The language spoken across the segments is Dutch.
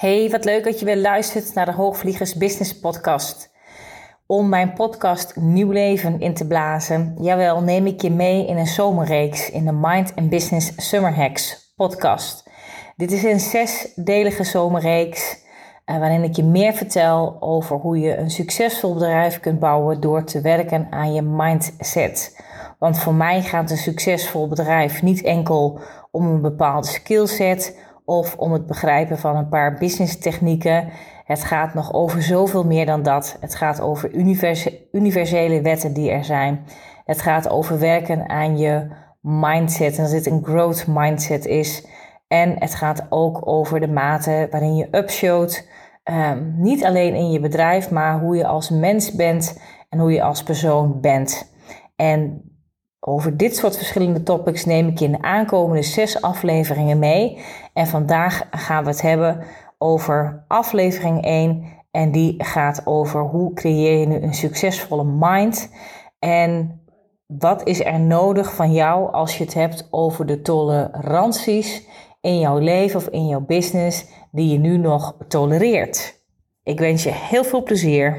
Hey, wat leuk dat je weer luistert naar de Hoogvliegers Business Podcast. Om mijn podcast Nieuw Leven in te blazen, jawel, neem ik je mee in een zomerreeks in de Mind and Business Summer Hacks podcast. Dit is een zesdelige zomerreeks uh, waarin ik je meer vertel over hoe je een succesvol bedrijf kunt bouwen door te werken aan je mindset. Want voor mij gaat een succesvol bedrijf niet enkel om een bepaalde skillset of om het begrijpen van een paar business technieken. Het gaat nog over zoveel meer dan dat. Het gaat over universele wetten die er zijn. Het gaat over werken aan je mindset en dat dit een growth mindset is. En het gaat ook over de mate waarin je upshot. Um, niet alleen in je bedrijf, maar hoe je als mens bent en hoe je als persoon bent. En over dit soort verschillende topics neem ik je in de aankomende zes afleveringen mee. En vandaag gaan we het hebben over aflevering 1. En die gaat over hoe creëer je nu een succesvolle mind. En wat is er nodig van jou als je het hebt over de toleranties in jouw leven of in jouw business die je nu nog tolereert. Ik wens je heel veel plezier.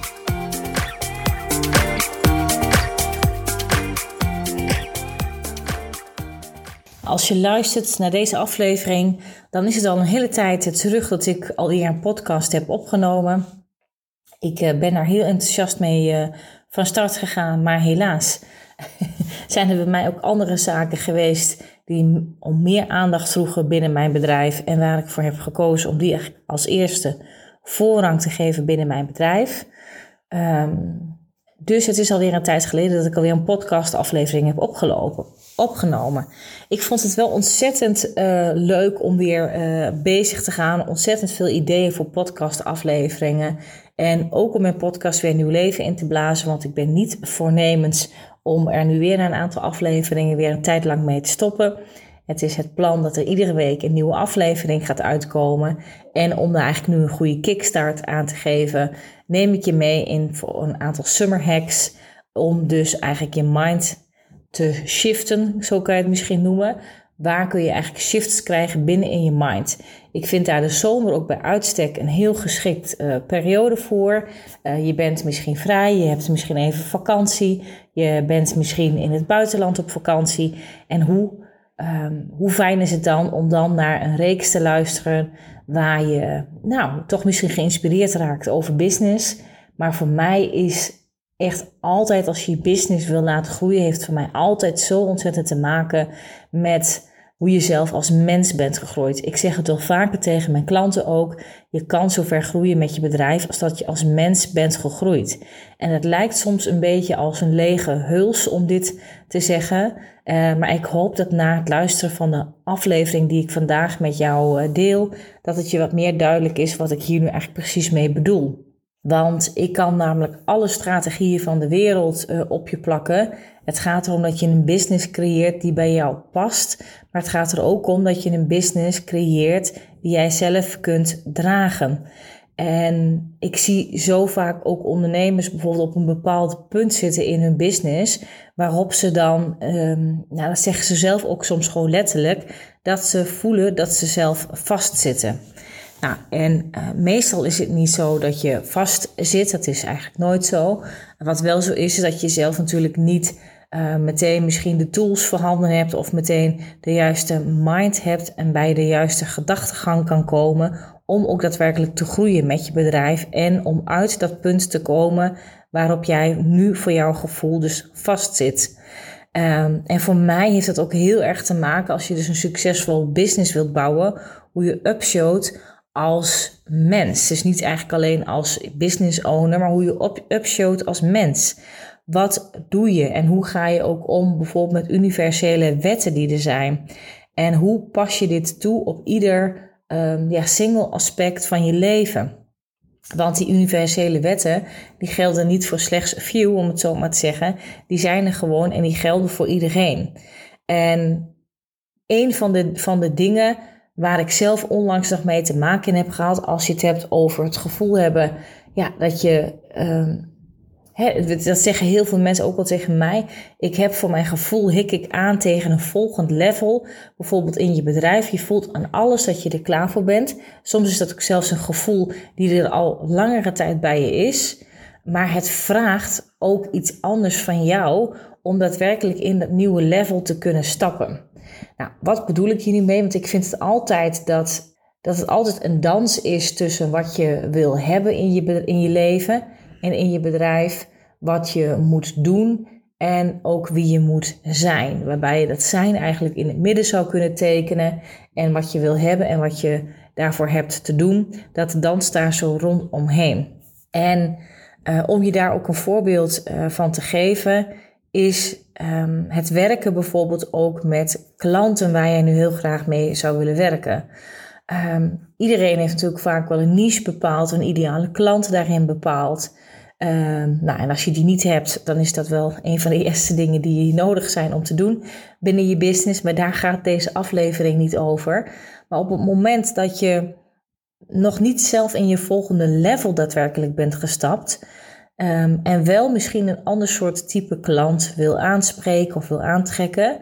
Als je luistert naar deze aflevering, dan is het al een hele tijd terug dat ik alweer een podcast heb opgenomen. Ik eh, ben daar heel enthousiast mee eh, van start gegaan, maar helaas zijn er bij mij ook andere zaken geweest die om meer aandacht vroegen binnen mijn bedrijf en waar ik voor heb gekozen om die als eerste voorrang te geven binnen mijn bedrijf. Um, dus het is alweer een tijd geleden dat ik alweer een podcastaflevering heb opgelopen, opgenomen. Ik vond het wel ontzettend uh, leuk om weer uh, bezig te gaan. Ontzettend veel ideeën voor podcastafleveringen. En ook om mijn podcast weer nieuw leven in te blazen. Want ik ben niet voornemens om er nu weer een aantal afleveringen weer een tijd lang mee te stoppen. Het is het plan dat er iedere week een nieuwe aflevering gaat uitkomen. En om daar eigenlijk nu een goede kickstart aan te geven, neem ik je mee in voor een aantal summer hacks. Om dus eigenlijk je mind te shiften, zo kan je het misschien noemen. Waar kun je eigenlijk shifts krijgen binnen in je mind? Ik vind daar de zomer ook bij uitstek een heel geschikt uh, periode voor. Uh, je bent misschien vrij, je hebt misschien even vakantie, je bent misschien in het buitenland op vakantie. En hoe Um, hoe fijn is het dan om dan naar een reeks te luisteren waar je nou toch misschien geïnspireerd raakt over business. Maar voor mij is echt altijd als je je business wil laten groeien, heeft voor mij altijd zo ontzettend te maken met hoe je zelf als mens bent gegroeid. Ik zeg het wel vaker tegen mijn klanten ook. Je kan zover groeien met je bedrijf als dat je als mens bent gegroeid. En het lijkt soms een beetje als een lege huls om dit te zeggen. Uh, maar ik hoop dat na het luisteren van de aflevering die ik vandaag met jou uh, deel, dat het je wat meer duidelijk is wat ik hier nu eigenlijk precies mee bedoel. Want ik kan namelijk alle strategieën van de wereld uh, op je plakken. Het gaat erom dat je een business creëert die bij jou past. Maar het gaat er ook om dat je een business creëert die jij zelf kunt dragen. En ik zie zo vaak ook ondernemers bijvoorbeeld op een bepaald punt zitten in hun business, waarop ze dan, um, nou dat zeggen ze zelf ook soms gewoon letterlijk, dat ze voelen dat ze zelf vastzitten. Nou, en uh, meestal is het niet zo dat je vast zit, dat is eigenlijk nooit zo. Wat wel zo is, is dat je zelf natuurlijk niet uh, meteen misschien de tools voorhanden hebt of meteen de juiste mind hebt en bij de juiste gedachtegang kan komen om ook daadwerkelijk te groeien met je bedrijf en om uit dat punt te komen waarop jij nu voor jouw gevoel dus vastzit. Um, en voor mij heeft dat ook heel erg te maken als je dus een succesvol business wilt bouwen, hoe je upshot als mens. Dus niet eigenlijk alleen als business owner, maar hoe je upshot als mens. Wat doe je en hoe ga je ook om bijvoorbeeld met universele wetten die er zijn? En hoe pas je dit toe op ieder um, ja, single aspect van je leven? Want die universele wetten, die gelden niet voor slechts few, om het zo maar te zeggen. Die zijn er gewoon en die gelden voor iedereen. En een van de, van de dingen waar ik zelf onlangs nog mee te maken heb gehad, als je het hebt over het gevoel hebben ja, dat je um, dat zeggen heel veel mensen ook wel tegen mij. Ik heb voor mijn gevoel hik ik aan tegen een volgend level. Bijvoorbeeld in je bedrijf. Je voelt aan alles dat je er klaar voor bent. Soms is dat ook zelfs een gevoel die er al langere tijd bij je is. Maar het vraagt ook iets anders van jou om daadwerkelijk in dat nieuwe level te kunnen stappen. Nou, wat bedoel ik hier nu mee? Want ik vind het altijd dat, dat het altijd een dans is tussen wat je wil hebben in je, in je leven en in je bedrijf wat je moet doen en ook wie je moet zijn. Waarbij je dat zijn eigenlijk in het midden zou kunnen tekenen en wat je wil hebben en wat je daarvoor hebt te doen, dat danst daar zo rondomheen. En uh, om je daar ook een voorbeeld uh, van te geven, is um, het werken bijvoorbeeld ook met klanten waar jij nu heel graag mee zou willen werken. Um, iedereen heeft natuurlijk vaak wel een niche bepaald, een ideale klant daarin bepaald. Ehm, nou, en als je die niet hebt, dan is dat wel een van de eerste dingen die nodig zijn om te doen binnen je business. Maar daar gaat deze aflevering niet over. Maar op het moment dat je nog niet zelf in je volgende level daadwerkelijk bent gestapt. Um, en wel misschien een ander soort type klant wil aanspreken of wil aantrekken.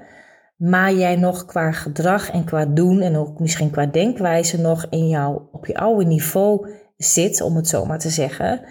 Maar jij nog qua gedrag en qua doen en ook misschien qua denkwijze nog in jou op je oude niveau zit, om het zo maar te zeggen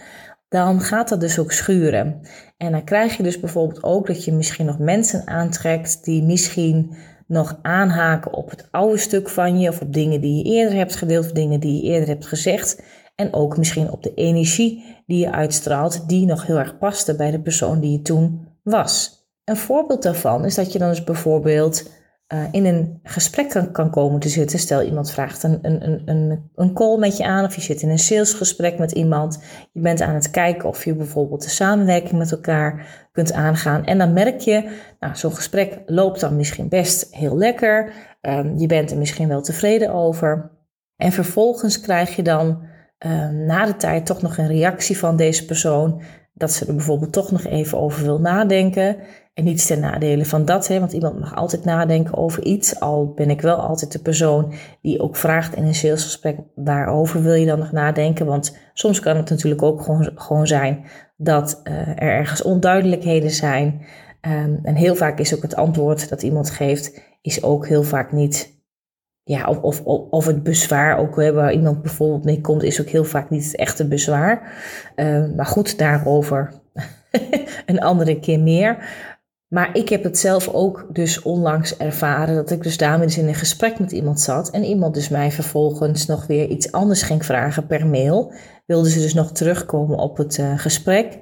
dan gaat dat dus ook schuren. En dan krijg je dus bijvoorbeeld ook dat je misschien nog mensen aantrekt die misschien nog aanhaken op het oude stuk van je of op dingen die je eerder hebt gedeeld of dingen die je eerder hebt gezegd. En ook misschien op de energie die je uitstraalt, die nog heel erg paste bij de persoon die je toen was. Een voorbeeld daarvan is dat je dan dus bijvoorbeeld uh, in een gesprek kan, komen te zitten. Stel iemand vraagt een, een, een, een call met je aan of je zit in een salesgesprek met iemand. Je bent aan het kijken of je bijvoorbeeld de samenwerking met elkaar kunt aangaan. En dan merk je, nou, zo'n gesprek loopt dan misschien best heel lekker. Um, je bent er misschien wel tevreden over. En vervolgens krijg je dan um, na de tijd toch nog een reactie van deze persoon. Dat ze er bijvoorbeeld toch nog even over wil nadenken. En niets ten nadele van dat, hè, want iemand mag altijd nadenken over iets. Al ben ik wel altijd de persoon die ook vraagt in een salesgesprek: waarover wil je dan nog nadenken? Want soms kan het natuurlijk ook gewoon, gewoon zijn dat uh, er ergens onduidelijkheden zijn. Um, en heel vaak is ook het antwoord dat iemand geeft, is ook heel vaak niet. Ja, of, of, of het bezwaar, ook hè, waar iemand bijvoorbeeld mee komt, is ook heel vaak niet het echte bezwaar. Uh, maar goed, daarover een andere keer meer. Maar ik heb het zelf ook dus onlangs ervaren dat ik dus daarmee dus in een gesprek met iemand zat en iemand dus mij vervolgens nog weer iets anders ging vragen per mail. Wilde ze dus nog terugkomen op het uh, gesprek.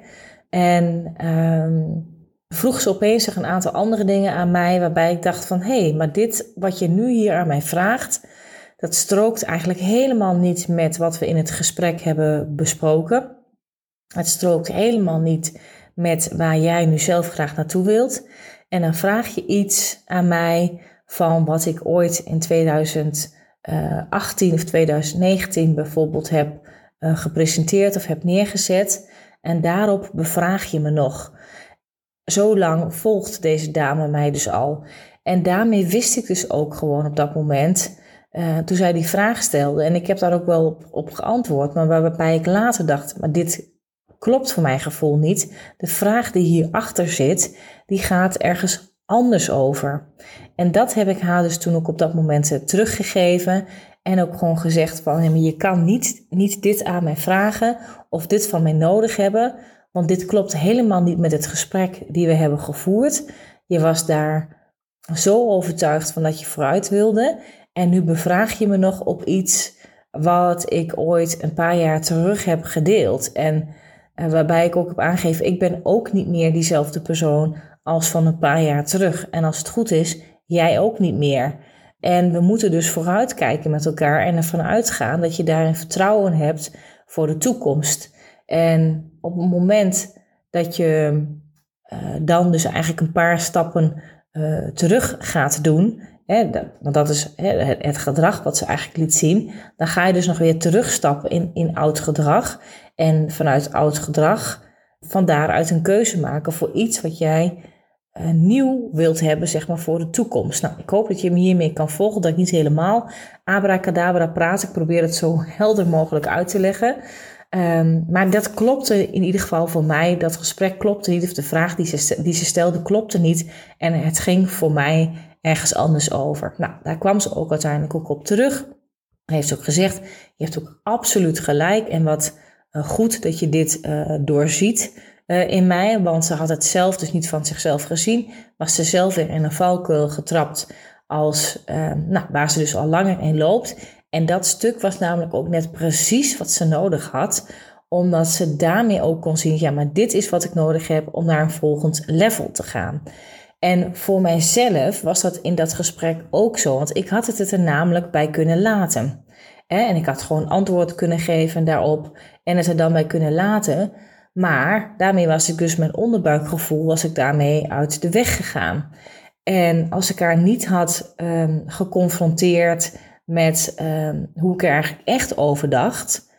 En um, vroeg ze opeens een aantal andere dingen aan mij waarbij ik dacht van hé, hey, maar dit wat je nu hier aan mij vraagt, dat strookt eigenlijk helemaal niet met wat we in het gesprek hebben besproken. Het strookt helemaal niet met waar jij nu zelf graag naartoe wilt. En dan vraag je iets aan mij van wat ik ooit in 2018 of 2019 bijvoorbeeld heb uh, gepresenteerd of heb neergezet. En daarop bevraag je me nog. Zo lang volgt deze dame mij dus al. En daarmee wist ik dus ook gewoon op dat moment, uh, toen zij die vraag stelde, en ik heb daar ook wel op, op geantwoord, maar waarbij ik later dacht, maar dit klopt voor mijn gevoel niet. De vraag die hierachter zit, die gaat ergens anders over. En dat heb ik haar dus toen ook op dat moment eh, teruggegeven. En ook gewoon gezegd van, je kan niet, niet dit aan mij vragen of dit van mij nodig hebben. Want dit klopt helemaal niet met het gesprek die we hebben gevoerd. Je was daar zo overtuigd van dat je vooruit wilde. En nu bevraag je me nog op iets wat ik ooit een paar jaar terug heb gedeeld. En en waarbij ik ook heb aangegeven, ik ben ook niet meer diezelfde persoon als van een paar jaar terug. En als het goed is, jij ook niet meer. En we moeten dus vooruitkijken met elkaar en ervan uitgaan dat je daarin vertrouwen hebt voor de toekomst. En op het moment dat je uh, dan dus eigenlijk een paar stappen uh, terug gaat doen hè, dat, want dat is hè, het, gedrag wat ze eigenlijk liet zien, dan ga je dus nog weer terugstappen in, in oud gedrag. En vanuit oud gedrag van daaruit een keuze maken voor iets wat jij uh, nieuw wilt hebben, zeg maar, voor de toekomst. Nou, ik hoop dat je me hiermee kan volgen, dat ik niet helemaal abracadabra praat. Ik probeer het zo helder mogelijk uit te leggen. Um, maar dat klopte in ieder geval voor mij. Dat gesprek klopte niet, of de vraag die ze, die ze stelde klopte niet. En het ging voor mij ergens anders over. Nou, daar kwam ze ook uiteindelijk ook op terug. Heeft ook gezegd, je hebt ook absoluut gelijk. En wat uh, goed dat je dit uh, doorziet uh, in mij. Want ze had het zelf dus niet van zichzelf gezien. Was ze zelf weer in een valkuil getrapt als, nou, waar ze dus al langer in loopt. En dat stuk was namelijk ook net precies wat ze nodig had, omdat ze daarmee ook kon zien, ja, maar dit is wat ik nodig heb om naar een volgend level te gaan. En voor mijzelf was dat in dat gesprek ook zo, want ik had het er namelijk bij kunnen laten. En ik had gewoon antwoord kunnen geven daarop en het er dan bij kunnen laten. Maar daarmee was ik dus mijn onderbuikgevoel, was ik daarmee uit de weg gegaan. En als ik haar niet had um, geconfronteerd met ehm, hoe ik er eigenlijk echt over dacht,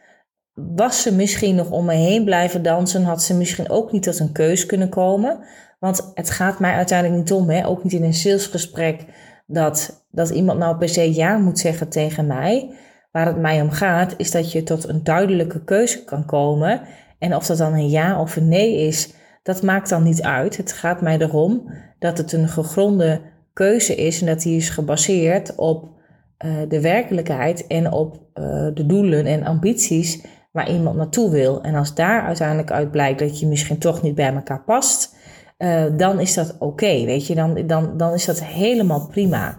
was ze misschien nog om me heen blijven dansen, had ze misschien ook niet tot een keus kunnen komen. Want het gaat mij uiteindelijk niet om, hè? ook niet in een salesgesprek, dat, dat iemand nou per se ja moet zeggen tegen mij. Waar het mij om gaat, is dat je tot een duidelijke keuze kan komen. En of dat dan een ja of een nee is, dat maakt dan niet uit. Het gaat mij erom dat het een gegronde keuze is en dat die is gebaseerd op uh, de werkelijkheid en op uh, de doelen en ambities waar iemand naartoe wil. En als daar uiteindelijk uit blijkt dat je misschien toch niet bij elkaar past, uh, dan is dat oké, weet je, dan, dan, dan is dat helemaal prima.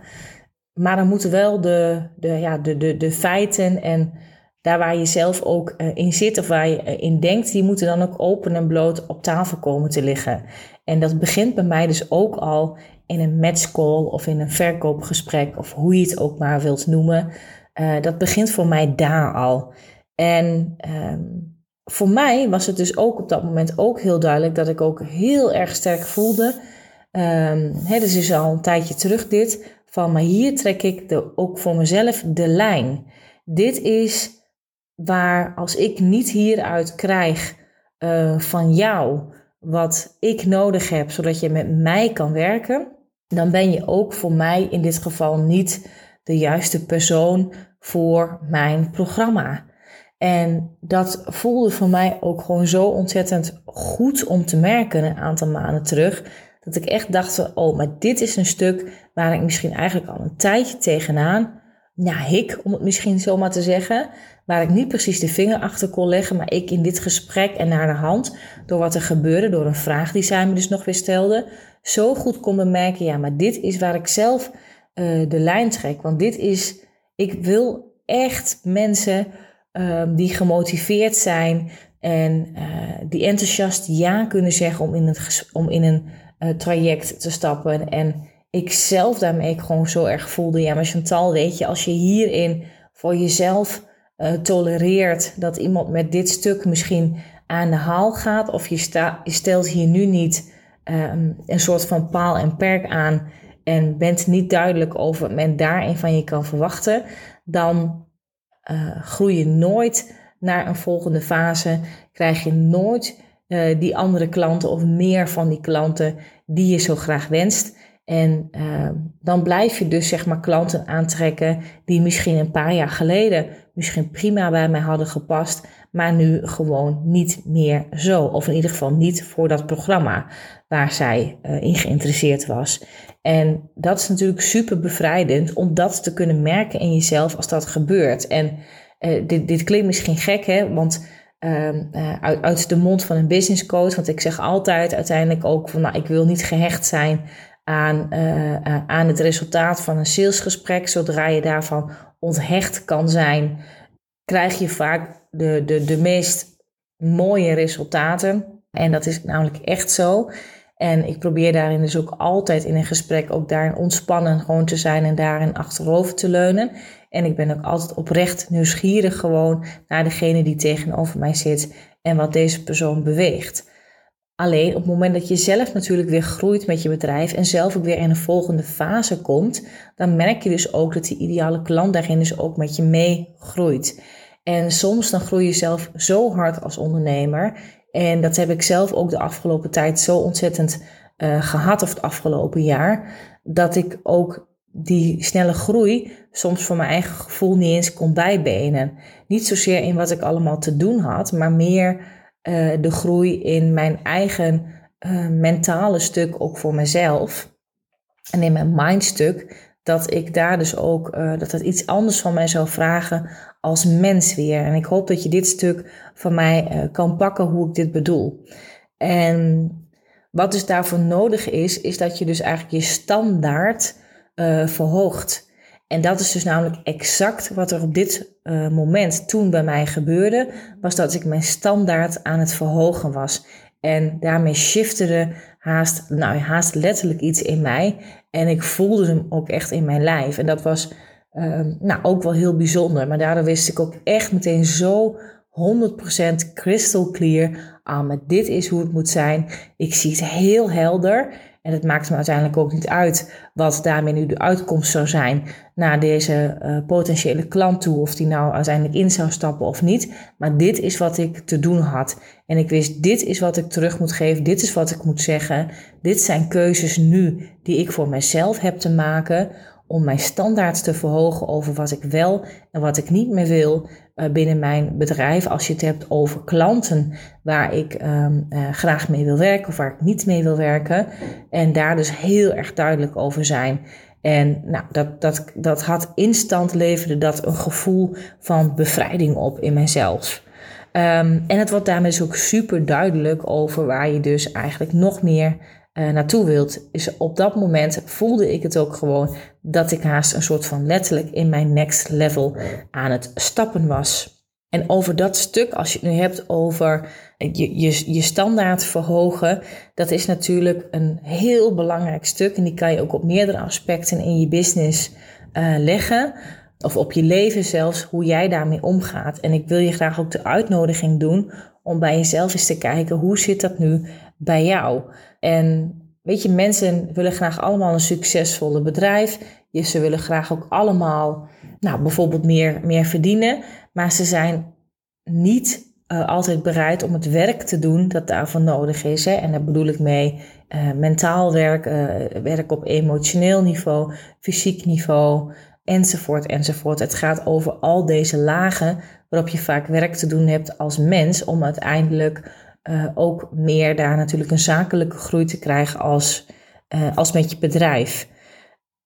Maar dan moeten wel de, de, ja, de, de, de feiten en daar waar je zelf ook in zit of waar je in denkt, die moeten dan ook open en bloot op tafel komen te liggen. En dat begint bij mij dus ook al in een matchcall of in een verkoopgesprek of hoe je het ook maar wilt noemen. Uh, dat begint voor mij daar al. En um, voor mij was het dus ook op dat moment ook heel duidelijk dat ik ook heel erg sterk voelde. Um, hè, dus is al een tijdje terug dit. Van maar hier trek ik de, ook voor mezelf de lijn. Dit is waar als ik niet hieruit krijg uh, van jou wat ik nodig heb, zodat je met mij kan werken, dan ben je ook voor mij in dit geval niet de juiste persoon voor mijn programma. En dat voelde voor mij ook gewoon zo ontzettend goed om te merken een aantal maanden terug. Dat ik echt dacht, oh, maar dit is een stuk waar ik misschien eigenlijk al een tijdje tegenaan, ja, hik om het misschien zomaar te zeggen, waar ik niet precies de vinger achter kon leggen, maar ik in dit gesprek en naar de hand, door wat er gebeurde, door een vraag die zij me dus nog weer stelde, zo goed kon bemerken, ja, maar dit is waar ik zelf uh, de lijn trek. Want dit is, ik wil echt mensen uh, die gemotiveerd zijn en uh, die enthousiast ja kunnen zeggen om in, om in een uh, traject te stappen. En ik zelf daarmee gewoon zo erg voelde, ja, maar Chantal, weet je, als je hierin voor jezelf tolereert dat iemand met dit stuk misschien aan de haal gaat, of je, stelt hier nu niet um, een soort van paal en perk aan en bent niet duidelijk over wat men daarin van je kan verwachten, dan uh, groei je nooit naar een volgende fase. Krijg je nooit uh, die andere klanten of meer van die klanten die je zo graag wenst. En uh, dan blijf je dus zeg maar klanten aantrekken die misschien een paar jaar geleden misschien prima bij mij hadden gepast, maar nu gewoon niet meer zo. Of in ieder geval niet voor dat programma waar zij uh, in geïnteresseerd was. En dat is natuurlijk super bevrijdend om dat te kunnen merken in jezelf als dat gebeurt. En uh, dit, dit klinkt misschien gek, hè, want uh, uit, uit de mond van een business coach, want ik zeg altijd uiteindelijk ook van, nou, ik wil niet gehecht zijn aan, aan het resultaat van een salesgesprek. Zodra je daarvan onthecht kan zijn, krijg je vaak de, de, de meest mooie resultaten. En dat is namelijk echt zo. En ik probeer daarin dus ook altijd in een gesprek ook daarin ontspannen gewoon te zijn en daarin achterover te leunen. En ik ben ook altijd oprecht nieuwsgierig gewoon naar degene die tegenover mij zit en wat deze persoon beweegt. Alleen op het moment dat je zelf natuurlijk weer groeit met je bedrijf en zelf ook weer in een volgende fase komt, dan merk je dus ook dat die ideale klant daarin dus ook met je mee groeit. En soms dan groei je zelf zo hard als ondernemer. En dat heb ik zelf ook de afgelopen tijd zo ontzettend uh, gehad, of het afgelopen jaar, dat ik ook die snelle groei soms voor mijn eigen gevoel niet eens kon bijbenen. Niet zozeer in wat ik allemaal te doen had, maar meer uh, de groei in mijn eigen uh, mentale stuk ook voor mezelf. En in mijn mindstuk, dat ik daar dus ook, uh, dat het iets anders van mij zou vragen als mens weer. En ik hoop dat je dit stuk van mij kan pakken hoe ik dit bedoel. En wat dus daarvoor nodig is, is dat je dus eigenlijk je standaard verhoogt. En dat is dus namelijk exact wat er op dit uh, moment toen bij mij gebeurde, was dat ik mijn standaard aan het verhogen was. En daarmee shifterde haast, nou, haast letterlijk iets in mij. En ik voelde hem ook echt in mijn lijf. En dat was uh, nou, ook wel heel bijzonder. Maar daardoor wist ik ook echt meteen zo 100% crystal clear. Ah, maar dit is hoe het moet zijn. Ik zie het heel helder. En het maakt me uiteindelijk ook niet uit wat daarmee nu de uitkomst zou zijn naar deze uh, potentiële klant toe. Of die nou uiteindelijk in zou stappen of niet. Maar dit is wat ik te doen had. En ik wist, dit is wat ik terug moet geven. Dit is wat ik moet zeggen. Dit zijn keuzes nu die ik voor mezelf heb te maken om mijn standaard te verhogen over wat ik wel en wat ik niet meer wil uh, binnen mijn bedrijf. Als je het hebt over klanten waar ik um, uh, graag mee wil werken of waar ik niet mee wil werken. En daar dus heel erg duidelijk over zijn. En nou, dat, dat, dat had instant leverde dat een gevoel van bevrijding op in mijzelf. Um, en het wordt daarmee dus ook super duidelijk over waar je dus eigenlijk nog meer uh, naartoe wilt. Is op dat moment voelde ik het ook gewoon dat ik haast een soort van letterlijk in mijn next level aan het stappen was. En over dat stuk, als je het nu hebt over je, je, je standaard verhogen, dat is natuurlijk een heel belangrijk stuk. En die kan je ook op meerdere aspecten in je business uh, leggen. Of op je leven zelfs, hoe jij daarmee omgaat. En ik wil je graag ook de uitnodiging doen om bij jezelf eens te kijken, hoe zit dat nu bij jou? En weet je, mensen willen graag allemaal een succesvolle bedrijf. Ze willen graag ook allemaal, nou, bijvoorbeeld meer, meer verdienen. Maar ze zijn niet uh, altijd bereid om het werk te doen dat daarvoor nodig is. Hè? En daar bedoel ik mee uh, mentaal werk, uh, werk op emotioneel niveau, fysiek niveau, enzovoort, enzovoort. Het gaat over al deze lagen waarop je vaak werk te doen hebt als mens om uiteindelijk uh, ook meer daar natuurlijk een zakelijke groei te krijgen als, uh, als met je bedrijf.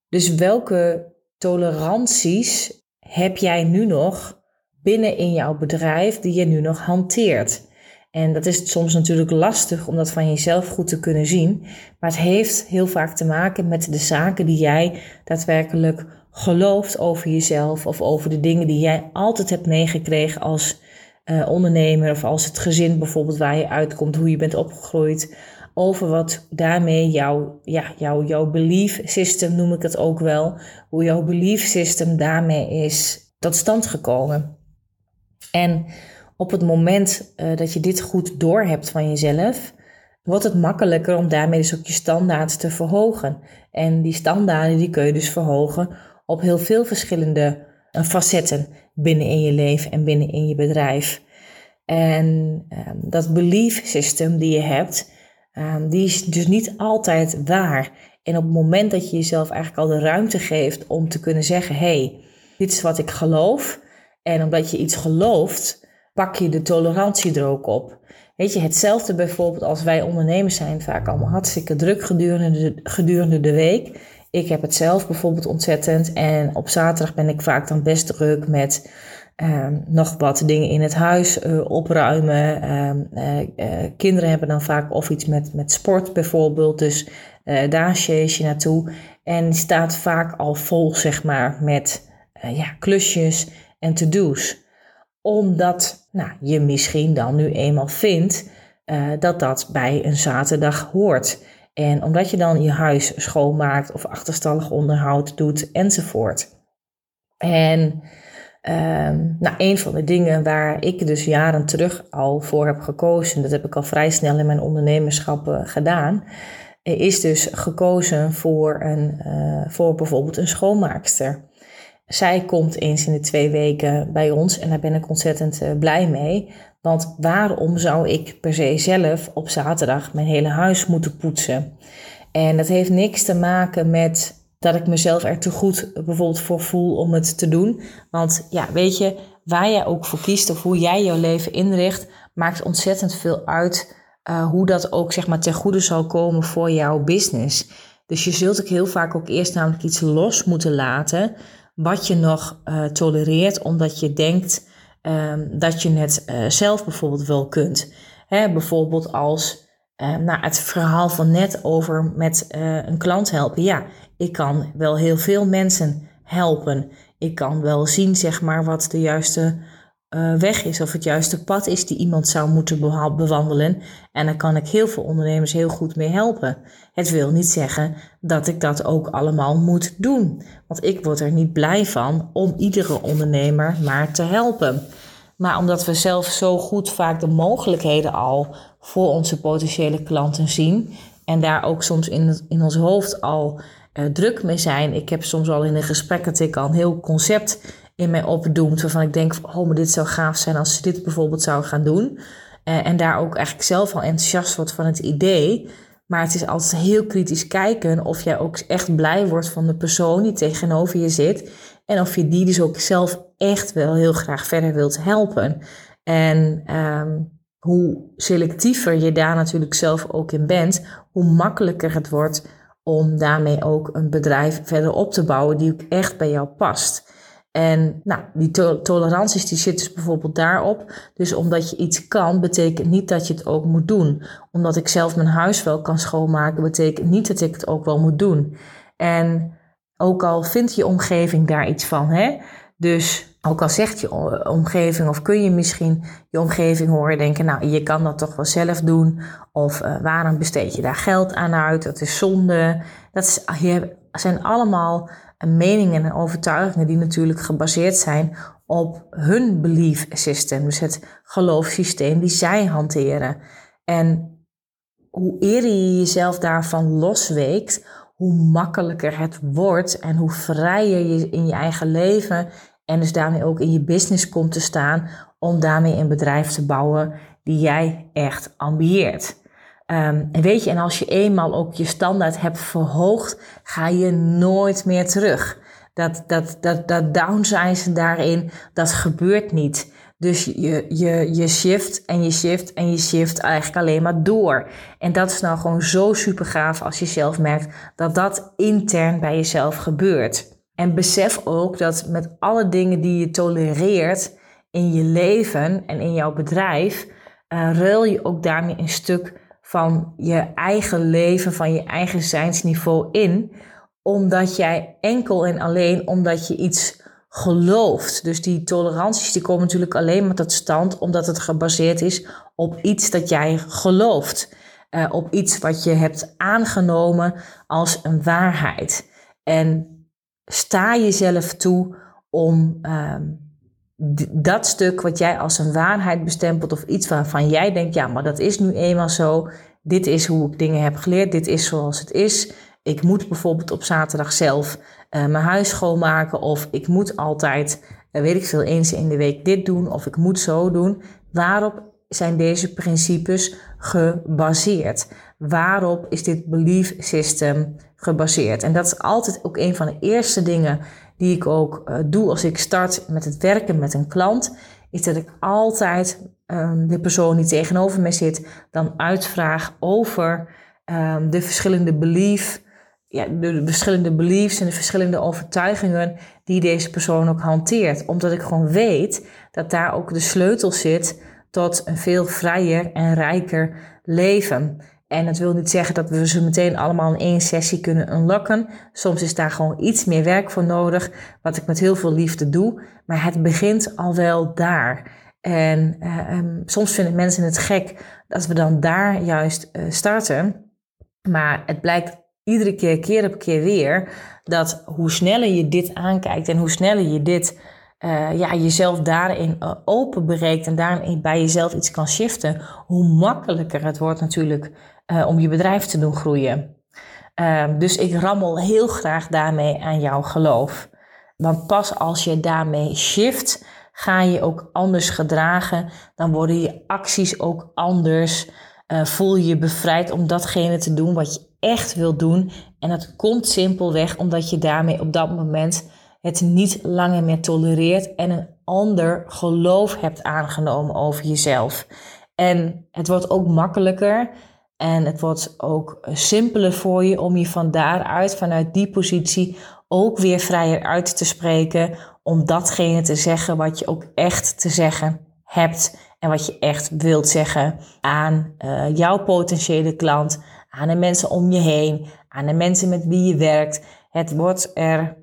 Dus welke toleranties heb jij nu nog binnen in jouw bedrijf die je nu nog hanteert? En dat is soms natuurlijk lastig om dat van jezelf goed te kunnen zien. Maar het heeft heel vaak te maken met de zaken die jij daadwerkelijk gelooft over jezelf. Of over de dingen die jij altijd hebt meegekregen als uh, ondernemer of als het gezin bijvoorbeeld waar je uitkomt, hoe je bent opgegroeid, over wat daarmee jouw, ja, jouw, jouw belief system noem ik het ook wel, hoe jouw belief system daarmee is tot stand gekomen. En op het moment uh, dat je dit goed doorhebt van jezelf, wordt het makkelijker om daarmee dus ook je standaard te verhogen. En die standaarden die kun je dus verhogen op heel veel verschillende facetten binnen in je leven en binnen in je bedrijf. En um, dat belief system die je hebt, um, die is dus niet altijd waar. En op het moment dat je jezelf eigenlijk al de ruimte geeft om te kunnen zeggen: hey, dit is wat ik geloof. En omdat je iets gelooft, pak je de tolerantie er ook op. Weet je, hetzelfde bijvoorbeeld als wij ondernemers zijn vaak allemaal hartstikke druk gedurende de, gedurende de week. Ik heb het zelf bijvoorbeeld ontzettend. En op zaterdag ben ik vaak dan best druk met um, nog wat dingen in het huis uh, opruimen. Um, uh, uh, kinderen hebben dan vaak of iets met, met sport bijvoorbeeld. Dus daar chase je naartoe. En staat vaak al vol, zeg maar, met ja, klusjes en to-do's. Omdat nou, je misschien dan nu eenmaal vindt dat dat bij een zaterdag hoort. En omdat je dan je huis schoonmaakt of achterstallig onderhoud doet enzovoort. En Ehm, nou, een van de dingen waar ik dus jaren terug al voor heb gekozen, dat heb ik al vrij snel in mijn ondernemerschap uh, gedaan, is dus gekozen voor, een, uh, voor bijvoorbeeld een schoonmaakster. Zij komt eens in de twee weken bij ons en daar ben ik ontzettend blij mee. Want waarom zou ik per se zelf op zaterdag mijn hele huis moeten poetsen? En dat heeft niks te maken met dat ik mezelf er te goed bijvoorbeeld voor voel om het te doen. Want ja, weet je, waar jij ook voor kiest of hoe jij jouw leven inricht, maakt ontzettend veel uit uh, hoe dat ook zeg maar ten goede zal komen voor jouw business. Dus je zult ook heel vaak ook eerst namelijk iets los moeten laten wat je nog uh, tolereert omdat je denkt um, dat je het uh, zelf bijvoorbeeld wel kunt. Hè, bijvoorbeeld als nou, het verhaal van net over met een klant helpen. Ja, ik kan wel heel veel mensen helpen. Ik kan wel zien, zeg maar, wat de juiste uh, weg is of het juiste pad is die iemand zou moeten bewandelen. En daar kan ik heel veel ondernemers heel goed mee helpen. Het wil niet zeggen dat ik dat ook allemaal moet doen. Want ik word er niet blij van om iedere ondernemer maar te helpen. Maar omdat we zelf zo goed vaak de mogelijkheden al voor onze potentiële klanten zien. En daar ook soms in, in ons hoofd al uh, druk mee zijn. Ik heb soms al in een gesprek dat ik al een heel concept in mij opdoemt. Waarvan ik denk, oh, maar dit zou gaaf zijn als ze dit bijvoorbeeld zou gaan doen. Uh, en daar ook eigenlijk zelf al enthousiast wordt van het idee. Maar het is altijd heel kritisch kijken of jij ook echt blij wordt van de persoon die tegenover je zit. En of je die dus ook zelf echt wel heel graag verder wilt helpen. En um, hoe selectiever je daar natuurlijk zelf ook in bent, hoe makkelijker het wordt om daarmee ook een bedrijf verder op te bouwen die ook echt bij jou past. En nou, die to toleranties die zitten dus bijvoorbeeld daarop. Dus omdat je iets kan, betekent niet dat je het ook moet doen. Omdat ik zelf mijn huis wel kan schoonmaken, betekent niet dat ik het ook wel moet doen. En ook al vindt je omgeving daar iets van, hè? Dus ook al zegt je omgeving of kun je misschien je omgeving horen denken, nou je kan dat toch wel zelf doen. Of uh, waarom besteed je daar geld aan uit? Dat is zonde. Dat is, zijn allemaal meningen en overtuigingen die natuurlijk gebaseerd zijn op hun belief system. Dus het geloofssysteem die zij hanteren. En hoe eerder je jezelf daarvan losweekt, hoe makkelijker het wordt en hoe vrijer je in je eigen leven en dus daarmee ook in je business komt te staan om daarmee een bedrijf te bouwen die jij echt ambieert. En weet je, en als je eenmaal ook je standaard hebt verhoogd, ga je nooit meer terug. Dat, dat, dat, dat downsizen daarin, dat gebeurt niet. Dus je, je, je shift en je shift en je shift eigenlijk alleen maar door. En dat is nou gewoon zo super gaaf als je zelf merkt dat dat intern bij jezelf gebeurt. En besef ook dat met alle dingen die je tolereert in je leven en in jouw bedrijf, uh, ruil je ook daarmee een stuk van je eigen leven, van je eigen zijnsniveau in, omdat jij enkel en alleen omdat je iets gelooft. Dus die toleranties die komen natuurlijk alleen maar tot stand omdat het gebaseerd is op iets dat jij gelooft. Uh, op iets wat je hebt aangenomen als een waarheid. En sta jezelf toe om um, dat stuk wat jij als een waarheid bestempelt of iets waarvan jij denkt, ja, maar dat is nu eenmaal zo. Dit is hoe ik dingen heb geleerd. Dit is zoals het is. Ik moet bijvoorbeeld op zaterdag zelf uh, mijn huis schoonmaken. Of ik moet altijd, uh, weet ik veel, eens in de week dit doen. Of ik moet zo doen. Waarop zijn deze principes gebaseerd? Waarop is dit belief system gebaseerd? En dat is altijd ook een van de eerste dingen die ik ook uh, doe als ik start met het werken met een klant. Is dat ik altijd um, de persoon die tegenover me zit dan uitvraag over um, de verschillende belief, ja, de, de verschillende beliefs en de verschillende overtuigingen die deze persoon ook hanteert. Omdat ik gewoon weet dat daar ook de sleutel zit tot een veel vrijer en rijker leven. En dat wil niet zeggen dat we ze meteen allemaal in één sessie kunnen unlocken. Soms is daar gewoon iets meer werk voor nodig, wat ik met heel veel liefde doe. Maar het begint al wel daar. En uh, um, soms vinden mensen het gek dat we dan daar juist uh, starten. Maar het blijkt iedere keer, keer op keer weer, dat hoe sneller je dit aankijkt en hoe sneller je dit uh, ja, jezelf daarin uh, open breekt en daarin bij jezelf iets kan shiften, hoe makkelijker het wordt natuurlijk uh, om je bedrijf te doen groeien. Ehm, dus ik rammel heel graag daarmee aan jouw geloof. Want pas als je daarmee shift, ga je ook anders gedragen. Dan worden je acties ook anders. voel je je bevrijd om datgene te doen wat je echt wil doen. En dat komt simpelweg omdat je daarmee op dat moment het niet langer meer tolereert en een ander geloof hebt aangenomen over jezelf. En het wordt ook makkelijker en het wordt ook simpeler voor je om je van daaruit, vanuit die positie, ook weer vrijer uit te spreken. Om datgene te zeggen wat je ook echt te zeggen hebt. En wat je echt wilt zeggen aan uh, jouw potentiële klant, aan de mensen om je heen, aan de mensen met wie je werkt. Het wordt er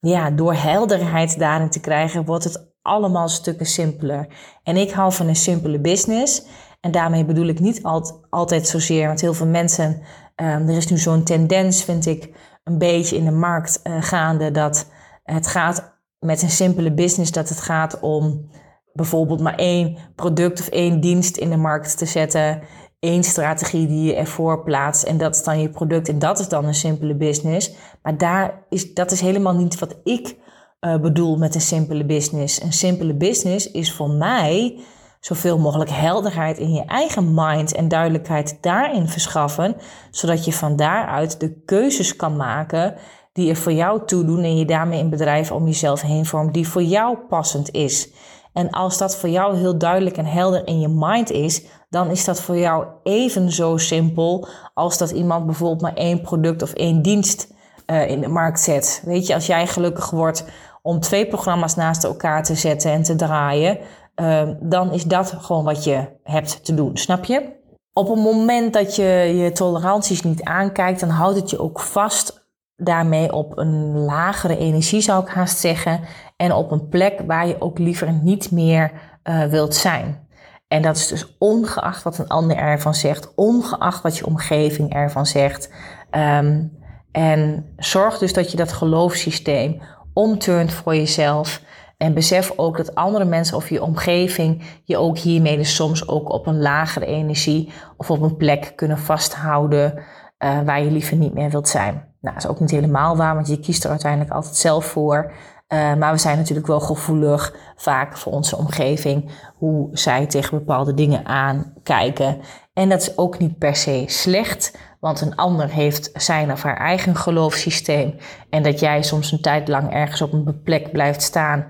ja, door helderheid daarin te krijgen, wordt het allemaal stukken simpeler. En ik hou van een simpele business. En daarmee bedoel ik niet altijd zozeer, want heel veel mensen, um, er is nu zo'n tendens, vind ik, een beetje in de markt uh, gaande, dat het gaat met een simpele business, dat het gaat om bijvoorbeeld maar één product of één dienst in de markt te zetten één strategie die je ervoor plaatst en dat is dan je product en dat is dan een simpele business. Maar daar is, dat is helemaal niet wat ik uh, bedoel met een simpele business. Een simpele business is voor mij zoveel mogelijk helderheid in je eigen mind en duidelijkheid daarin verschaffen, zodat je van daaruit de keuzes kan maken die er voor jou toe doen en je daarmee een bedrijf om jezelf heen vormt die voor jou passend is. En als dat voor jou heel duidelijk en helder in je mind is, dan is dat voor jou even zo simpel als dat iemand bijvoorbeeld maar één product of één dienst uh, in de markt zet. Weet je, als jij gelukkig wordt om twee programma's naast elkaar te zetten en te draaien, uh, dan is dat gewoon wat je hebt te doen. Snap je? Op het moment dat je je toleranties niet aankijkt, dan houdt het je ook vast daarmee op een lagere energie, zou ik haast zeggen. En op een plek waar je ook liever niet meer uh, wilt zijn. En dat is dus ongeacht wat een ander ervan zegt, ongeacht wat je omgeving ervan zegt. Um, en zorg dus dat je dat geloofssysteem omturnt voor jezelf. En besef ook dat andere mensen of je omgeving je ook hiermee dus soms ook op een lagere energie of op een plek kunnen vasthouden uh, waar je liever niet meer wilt zijn. Nou, dat is ook niet helemaal waar, want je kiest er uiteindelijk altijd zelf voor. Uh, maar we zijn natuurlijk wel gevoelig vaak voor onze omgeving, hoe zij tegen bepaalde dingen aankijken. En dat is ook niet per se slecht, want een ander heeft zijn of haar eigen geloofssysteem. En dat jij soms een tijd lang ergens op een plek blijft staan,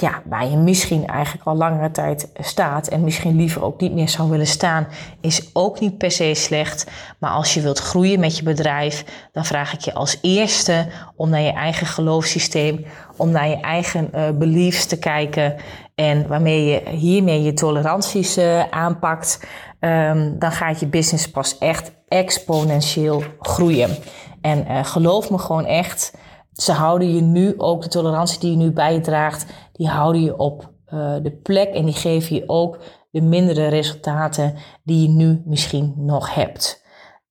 ja, waar je misschien eigenlijk al langere tijd staat en misschien liever ook niet meer zou willen staan, is ook niet per se slecht. Maar als je wilt groeien met je bedrijf, dan vraag ik je als eerste om naar je eigen geloofssysteem, om naar je eigen uh, beliefs te kijken en waarmee je hiermee je toleranties uh, aanpakt. Um, dan gaat je business pas echt exponentieel groeien. En uh, geloof me gewoon echt ze houden je nu ook, de tolerantie die je nu bijdraagt, die houden je op uh, de plek en die geven je ook de mindere resultaten die je nu misschien nog hebt.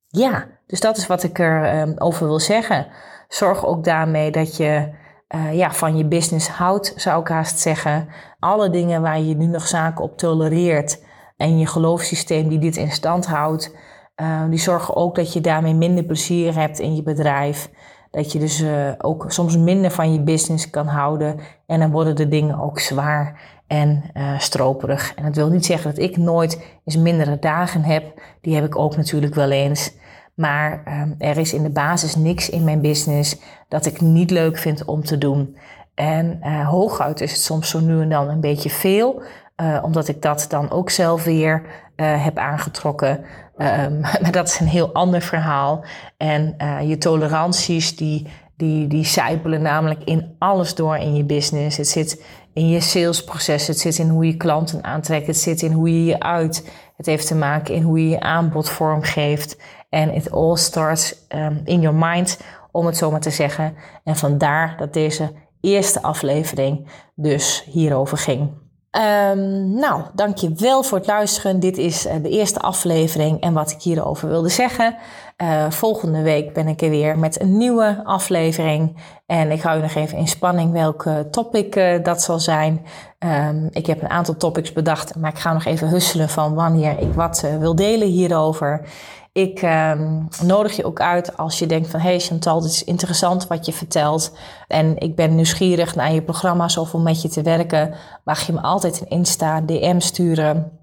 Ja, dus dat is wat ik erover um, over wil zeggen. Zorg ook daarmee dat je uh, ja, van je business houdt, zou ik haast zeggen. Alle dingen waar je nu nog zaken op tolereert en je geloofssysteem die dit in stand houdt, uh, die zorgen ook dat je daarmee minder plezier hebt in je bedrijf. Dat je dus uh, ook soms minder van je business kan houden. En dan worden de dingen ook zwaar en uh, stroperig. En dat wil niet zeggen dat ik nooit eens mindere dagen heb. Die heb ik ook natuurlijk wel eens. Maar um, er is in de basis niks in mijn business dat ik niet leuk vind om te doen. En uh, hooguit is het soms zo nu en dan een beetje veel. Omdat ik dat dan ook zelf weer heb aangetrokken. Um, maar dat is een heel ander verhaal. En uh, je toleranties, die, die, die zijpelen namelijk in alles door in je business. Het zit in je salesproces, het zit in hoe je klanten aantrekt, het zit in hoe je je uit. Het heeft te maken in hoe je je aanbod vormgeeft. En it all starts um, in your mind, om het zo maar te zeggen. En vandaar dat deze eerste aflevering dus hierover ging. Um, nou, dankjewel voor het luisteren. Dit is de eerste aflevering en wat ik hierover wilde zeggen. Uh, volgende week ben ik er weer met een nieuwe aflevering. En ik hou je nog even in spanning welke topic uh, dat zal zijn. Um, ik heb een aantal topics bedacht, maar ik ga nog even husselen van wanneer ik wat wil delen hierover. Ik um, nodig je ook uit als je denkt van... hé hey Chantal, dit is interessant wat je vertelt... en ik ben nieuwsgierig naar je programma's of om met je te werken... mag je me altijd een Insta, DM sturen...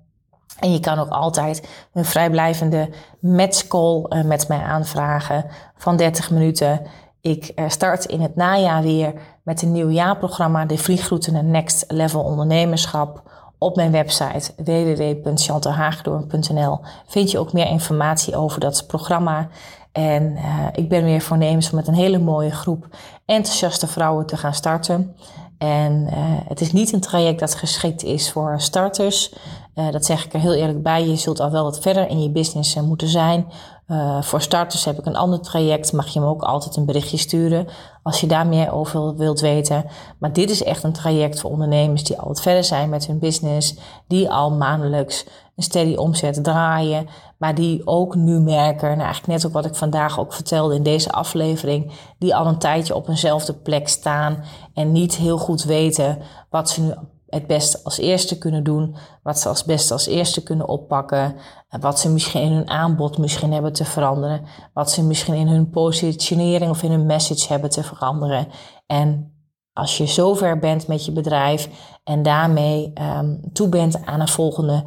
En je kan ook altijd een vrijblijvende matchcall uh, met mij aanvragen van 30 minuten. Ik uh, start in het najaar weer met een nieuw jaarprogramma, de Vliegroute naar Next Level Ondernemerschap. Op mijn website www.chantalhagedoorn.nl vind je ook meer informatie over dat programma. En uh, ik ben weer voornemens om met een hele mooie groep enthousiaste vrouwen te gaan starten. En uh, het is niet een traject dat geschikt is voor starters. Uh, dat zeg ik er heel eerlijk bij. Je zult al wel wat verder in je business moeten zijn. Uh, voor starters heb ik een ander traject. Mag je me ook altijd een berichtje sturen als je daar meer over wilt weten. Maar dit is echt een traject voor ondernemers die al wat verder zijn met hun business. Die al maandelijks een steady omzet draaien. Maar die ook nu merken, nou eigenlijk net ook wat ik vandaag ook vertelde in deze aflevering. Die al een tijdje op eenzelfde plek staan en niet heel goed weten wat ze nu het beste als eerste kunnen doen, wat ze als beste als eerste kunnen oppakken, wat ze misschien in hun aanbod misschien hebben te veranderen, wat ze misschien in hun positionering of in hun message hebben te veranderen. En als je zover bent met je bedrijf en daarmee um, toe bent aan een volgende,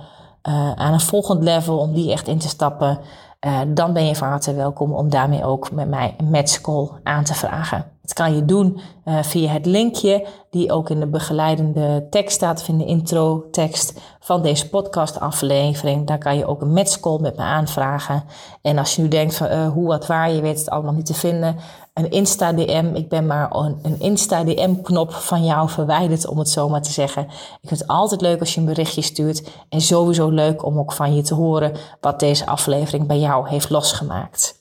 uh, aan een volgend level om die echt in te stappen, uh, dan ben je van harte welkom om daarmee ook met mij een matchcall aan te vragen. Dat kan je doen uh, via het linkje die ook in de begeleidende tekst staat, in de intro-tekst van deze podcast-aflevering. Daar kan je ook een matchcall met me aanvragen. En als je nu denkt van uh, hoe, wat, waar, je weet het allemaal niet te vinden, een Insta-DM. Ik ben maar een, een Insta-DM-knop van jou verwijderd, om het zo maar te zeggen. Ik vind het altijd leuk als je een berichtje stuurt. En sowieso leuk om ook van je te horen wat deze aflevering bij jou heeft losgemaakt.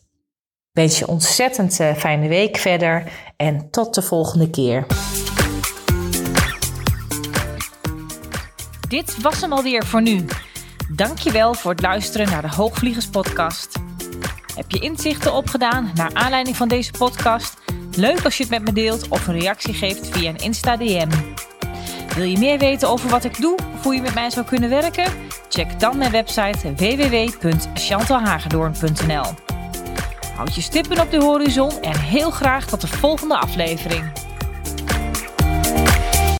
Wens je ontzettend uh, fijne week verder en tot de volgende keer. Dit was hem alweer voor nu. Dankjewel voor het luisteren naar de Hoogvliegers podcast. Heb je inzichten opgedaan naar aanleiding van deze podcast? Leuk als je het met me deelt of een reactie geeft via een Insta DM. Wil je meer weten over wat ik doe of hoe je met mij zou kunnen werken? Check dan mijn website www.chantalhagedoorn.nl. Houd je stippen op de horizon en heel graag tot de volgende aflevering.